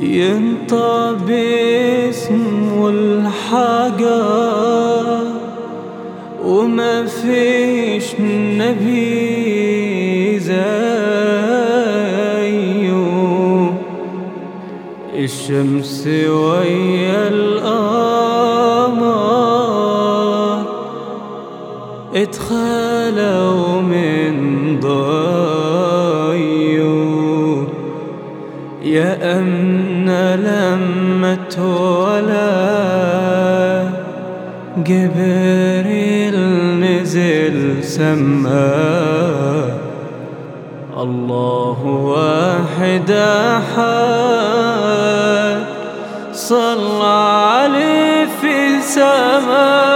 ينطى اسم الحقا وما فيش نبي زيه. الشمس ويا القمر اتخلوا من ضل يا أمنا لما تولى جبريل نزل سما. الله واحد أحد صلى عليه في سماه